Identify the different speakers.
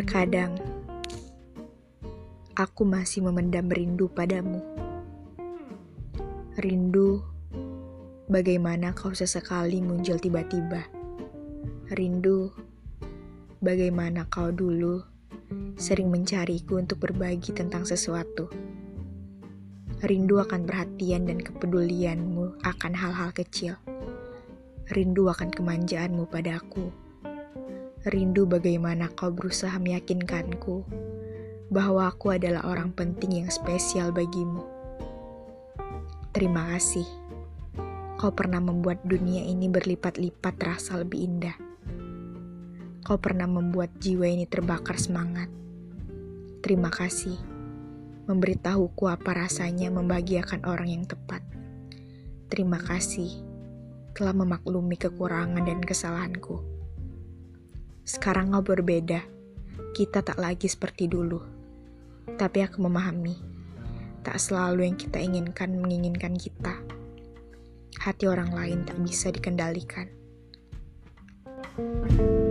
Speaker 1: Terkadang aku masih memendam rindu padamu. Rindu bagaimana kau sesekali muncul tiba-tiba. Rindu bagaimana kau dulu sering mencariku untuk berbagi tentang sesuatu. Rindu akan perhatian dan kepedulianmu akan hal-hal kecil. Rindu akan kemanjaanmu padaku. Rindu bagaimana kau berusaha meyakinkanku bahwa aku adalah orang penting yang spesial bagimu. Terima kasih. Kau pernah membuat dunia ini berlipat-lipat terasa lebih indah. Kau pernah membuat jiwa ini terbakar semangat. Terima kasih memberitahuku apa rasanya membahagiakan orang yang tepat. Terima kasih telah memaklumi kekurangan dan kesalahanku. Sekarang kau berbeda, kita tak lagi seperti dulu. Tapi aku memahami, tak selalu yang kita inginkan menginginkan kita. Hati orang lain tak bisa dikendalikan. thank you